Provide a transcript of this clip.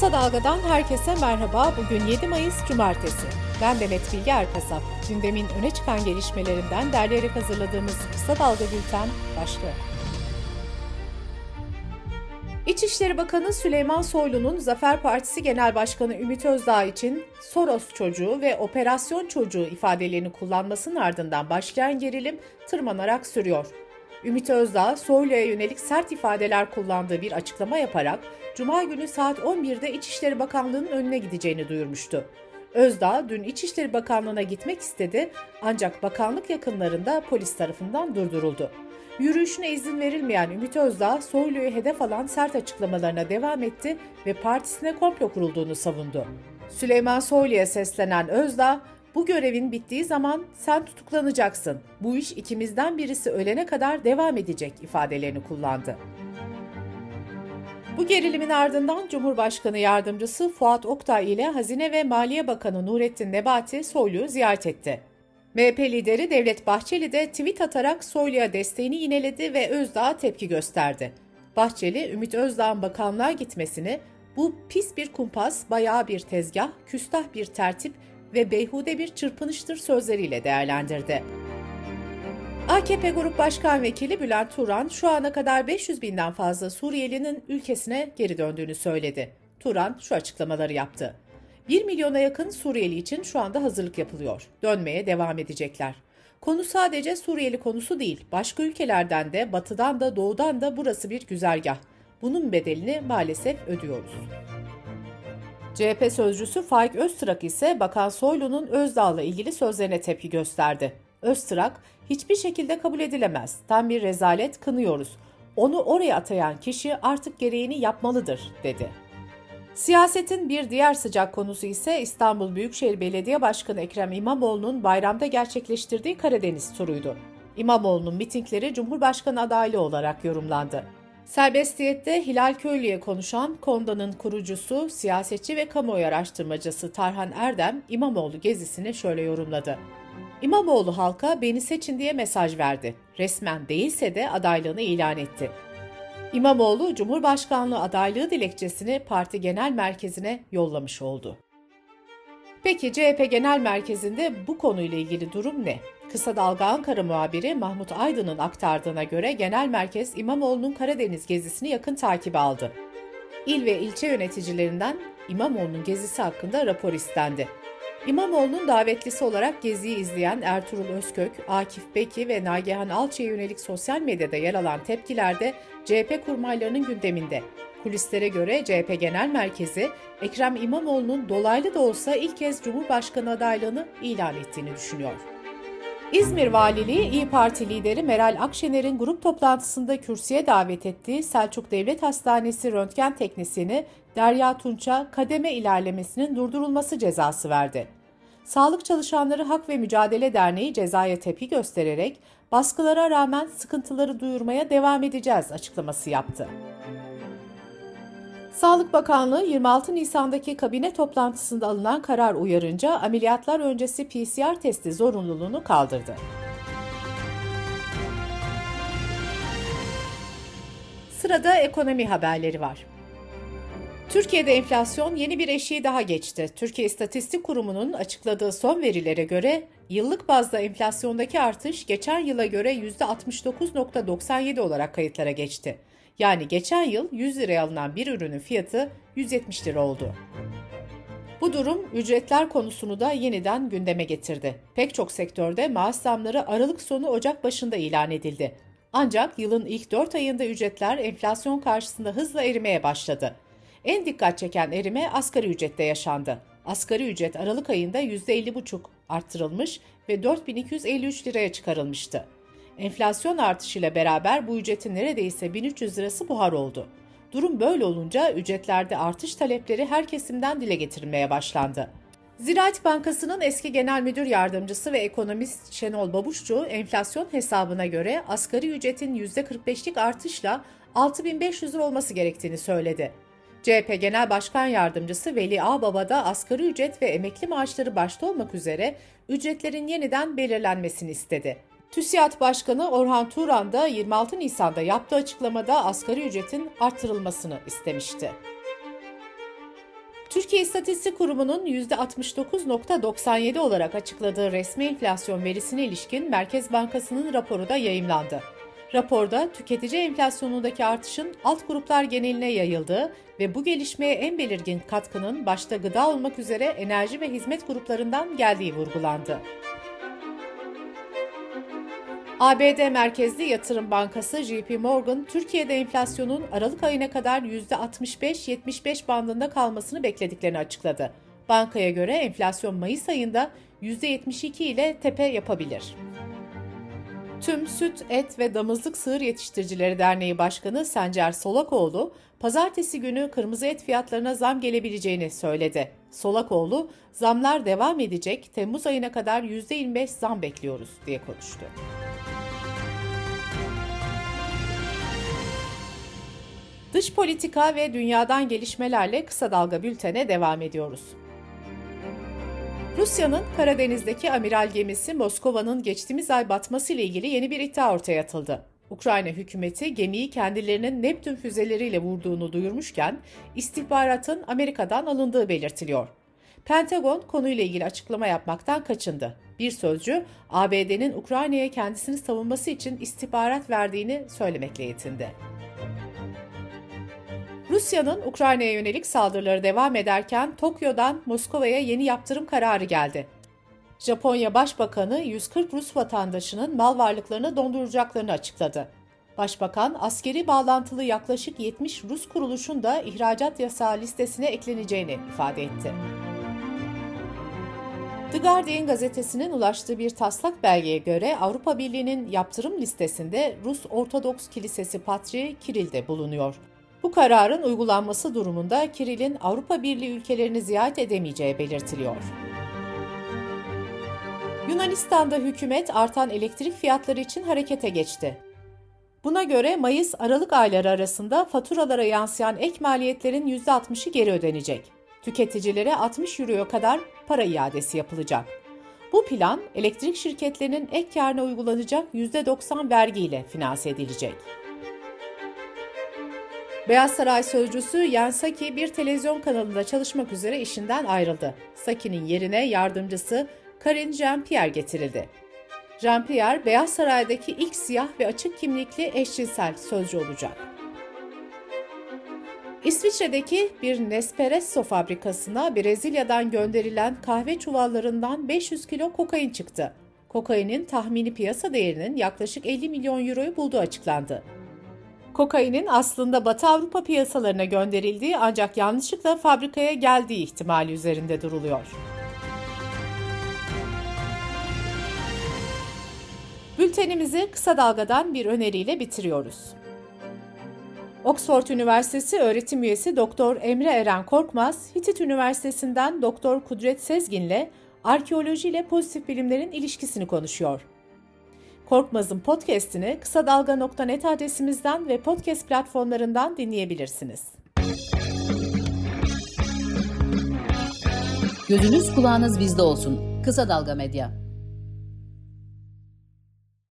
Kısa Dalga'dan herkese merhaba. Bugün 7 Mayıs Cumartesi. Ben Demet Bilge Erkasap. Gündemin öne çıkan gelişmelerinden derleyerek hazırladığımız Kısa Dalga Bülten başlıyor. İçişleri Bakanı Süleyman Soylu'nun Zafer Partisi Genel Başkanı Ümit Özdağ için Soros çocuğu ve operasyon çocuğu ifadelerini kullanmasının ardından başlayan gerilim tırmanarak sürüyor. Ümit Özdağ, Soylu'ya yönelik sert ifadeler kullandığı bir açıklama yaparak Cuma günü saat 11'de İçişleri Bakanlığı'nın önüne gideceğini duyurmuştu. Özdağ dün İçişleri Bakanlığı'na gitmek istedi ancak bakanlık yakınlarında polis tarafından durduruldu. Yürüyüşüne izin verilmeyen Ümit Özdağ, Soylu'yu hedef alan sert açıklamalarına devam etti ve partisine komplo kurulduğunu savundu. Süleyman Soylu'ya seslenen Özdağ, bu görevin bittiği zaman sen tutuklanacaksın. Bu iş ikimizden birisi ölene kadar devam edecek ifadelerini kullandı. Bu gerilimin ardından Cumhurbaşkanı Yardımcısı Fuat Oktay ile Hazine ve Maliye Bakanı Nurettin Nebati Soylu'yu ziyaret etti. MHP lideri Devlet Bahçeli de tweet atarak Soylu'ya desteğini yineledi ve Özdağ'a tepki gösterdi. Bahçeli, Ümit Özdağ'ın bakanlığa gitmesini bu pis bir kumpas, bayağı bir tezgah, küstah bir tertip ve beyhude bir çırpınıştır sözleriyle değerlendirdi. AKP Grup Başkan Vekili Bülent Turan şu ana kadar 500 binden fazla Suriyelinin ülkesine geri döndüğünü söyledi. Turan şu açıklamaları yaptı. 1 milyona yakın Suriyeli için şu anda hazırlık yapılıyor. Dönmeye devam edecekler. Konu sadece Suriyeli konusu değil, başka ülkelerden de, batıdan da, doğudan da burası bir güzergah. Bunun bedelini maalesef ödüyoruz. CHP sözcüsü Faik Öztrak ise Bakan Soylu'nun Özdağ'la ilgili sözlerine tepki gösterdi. Öztrak, hiçbir şekilde kabul edilemez. Tam bir rezalet kınıyoruz. Onu oraya atayan kişi artık gereğini yapmalıdır, dedi. Siyasetin bir diğer sıcak konusu ise İstanbul Büyükşehir Belediye Başkanı Ekrem İmamoğlu'nun bayramda gerçekleştirdiği Karadeniz turuydu. İmamoğlu'nun mitingleri Cumhurbaşkanı adaylığı olarak yorumlandı. Serbestiyette Hilal Köylü'ye konuşan Konda'nın kurucusu, siyasetçi ve kamuoyu araştırmacısı Tarhan Erdem, İmamoğlu gezisini şöyle yorumladı. İmamoğlu halka beni seçin diye mesaj verdi. Resmen değilse de adaylığını ilan etti. İmamoğlu Cumhurbaşkanlığı adaylığı dilekçesini parti genel merkezine yollamış oldu. Peki CHP Genel Merkezi'nde bu konuyla ilgili durum ne? Kısa Dalga Ankara muhabiri Mahmut Aydın'ın aktardığına göre Genel Merkez İmamoğlu'nun Karadeniz gezisini yakın takip aldı. İl ve ilçe yöneticilerinden İmamoğlu'nun gezisi hakkında rapor istendi. İmamoğlu'nun davetlisi olarak geziyi izleyen Ertuğrul Özkök, Akif Beki ve Nagihan Alçı'ya yönelik sosyal medyada yer alan tepkilerde CHP kurmaylarının gündeminde. Kulislere göre CHP Genel Merkezi, Ekrem İmamoğlu'nun dolaylı da olsa ilk kez Cumhurbaşkanı adaylığını ilan ettiğini düşünüyor. İzmir Valiliği İyi Parti lideri Meral Akşener'in grup toplantısında kürsüye davet ettiği Selçuk Devlet Hastanesi röntgen teknisyeni Derya Tunç'a kademe ilerlemesinin durdurulması cezası verdi. Sağlık Çalışanları Hak ve Mücadele Derneği cezaya tepki göstererek baskılara rağmen sıkıntıları duyurmaya devam edeceğiz açıklaması yaptı. Sağlık Bakanlığı 26 Nisan'daki kabine toplantısında alınan karar uyarınca ameliyatlar öncesi PCR testi zorunluluğunu kaldırdı. Sırada ekonomi haberleri var. Türkiye'de enflasyon yeni bir eşiği daha geçti. Türkiye İstatistik Kurumu'nun açıkladığı son verilere göre yıllık bazda enflasyondaki artış geçen yıla göre %69.97 olarak kayıtlara geçti. Yani geçen yıl 100 liraya alınan bir ürünün fiyatı 170 lira oldu. Bu durum ücretler konusunu da yeniden gündeme getirdi. Pek çok sektörde maaş zamları Aralık sonu Ocak başında ilan edildi. Ancak yılın ilk 4 ayında ücretler enflasyon karşısında hızla erimeye başladı. En dikkat çeken erime asgari ücrette yaşandı. Asgari ücret Aralık ayında %50,5 arttırılmış ve 4253 liraya çıkarılmıştı. Enflasyon artışıyla beraber bu ücretin neredeyse 1300 lirası buhar oldu. Durum böyle olunca ücretlerde artış talepleri her kesimden dile getirilmeye başlandı. Ziraat Bankası'nın eski genel müdür yardımcısı ve ekonomist Şenol Babuşçu enflasyon hesabına göre asgari ücretin %45'lik artışla 6500 lira olması gerektiğini söyledi. CHP Genel Başkan Yardımcısı Veli Ağbaba da asgari ücret ve emekli maaşları başta olmak üzere ücretlerin yeniden belirlenmesini istedi. TÜSİAD Başkanı Orhan Turan da 26 Nisan'da yaptığı açıklamada asgari ücretin artırılmasını istemişti. Türkiye İstatistik Kurumu'nun %69.97 olarak açıkladığı resmi enflasyon verisine ilişkin Merkez Bankası'nın raporu da yayımlandı. Raporda tüketici enflasyonundaki artışın alt gruplar geneline yayıldığı ve bu gelişmeye en belirgin katkının başta gıda olmak üzere enerji ve hizmet gruplarından geldiği vurgulandı. ABD merkezli yatırım bankası JP Morgan, Türkiye'de enflasyonun Aralık ayına kadar %65-75 bandında kalmasını beklediklerini açıkladı. Bankaya göre enflasyon Mayıs ayında %72 ile tepe yapabilir. Tüm Süt, Et ve Damızlık Sığır Yetiştiricileri Derneği Başkanı Sencer Solakoğlu, pazartesi günü kırmızı et fiyatlarına zam gelebileceğini söyledi. Solakoğlu, zamlar devam edecek, Temmuz ayına kadar %25 zam bekliyoruz diye konuştu. Dış politika ve dünyadan gelişmelerle kısa dalga bültene devam ediyoruz. Rusya'nın Karadeniz'deki amiral gemisi Moskova'nın geçtiğimiz ay batması ile ilgili yeni bir iddia ortaya atıldı. Ukrayna hükümeti gemiyi kendilerinin Neptün füzeleriyle vurduğunu duyurmuşken istihbaratın Amerika'dan alındığı belirtiliyor. Pentagon konuyla ilgili açıklama yapmaktan kaçındı. Bir sözcü ABD'nin Ukrayna'ya kendisini savunması için istihbarat verdiğini söylemekle yetindi. Rusya'nın Ukrayna'ya yönelik saldırıları devam ederken Tokyo'dan Moskova'ya yeni yaptırım kararı geldi. Japonya Başbakanı 140 Rus vatandaşının mal varlıklarını donduracaklarını açıkladı. Başbakan askeri bağlantılı yaklaşık 70 Rus kuruluşun da ihracat yasağı listesine ekleneceğini ifade etti. The Guardian gazetesinin ulaştığı bir taslak belgeye göre Avrupa Birliği'nin yaptırım listesinde Rus Ortodoks Kilisesi Patriği Kiril de bulunuyor. Bu kararın uygulanması durumunda Kiril'in Avrupa Birliği ülkelerini ziyaret edemeyeceği belirtiliyor. Yunanistan'da hükümet artan elektrik fiyatları için harekete geçti. Buna göre Mayıs-Aralık ayları arasında faturalara yansıyan ek maliyetlerin %60'ı geri ödenecek. Tüketicilere 60 euroya kadar para iadesi yapılacak. Bu plan elektrik şirketlerinin ek karına uygulanacak %90 vergiyle finanse edilecek. Beyaz Saray sözcüsü Yen Saki bir televizyon kanalında çalışmak üzere işinden ayrıldı. Saki'nin yerine yardımcısı Karine Jean-Pierre getirildi. Jean-Pierre, Beyaz Saray'daki ilk siyah ve açık kimlikli eşcinsel sözcü olacak. İsviçre'deki bir Nespresso fabrikasına Brezilya'dan gönderilen kahve çuvallarından 500 kilo kokain çıktı. Kokainin tahmini piyasa değerinin yaklaşık 50 milyon euroyu bulduğu açıklandı. Kokainin aslında Batı Avrupa piyasalarına gönderildiği ancak yanlışlıkla fabrikaya geldiği ihtimali üzerinde duruluyor. Bültenimizi kısa dalgadan bir öneriyle bitiriyoruz. Oxford Üniversitesi öğretim üyesi Doktor Emre Eren Korkmaz, Hitit Üniversitesi'nden Doktor Kudret Sezgin ile arkeoloji ile pozitif bilimlerin ilişkisini konuşuyor. Korkmaz'ın podcast'ini kısa dalga.net adresimizden ve podcast platformlarından dinleyebilirsiniz. Gözünüz kulağınız bizde olsun. Kısa Dalga Medya.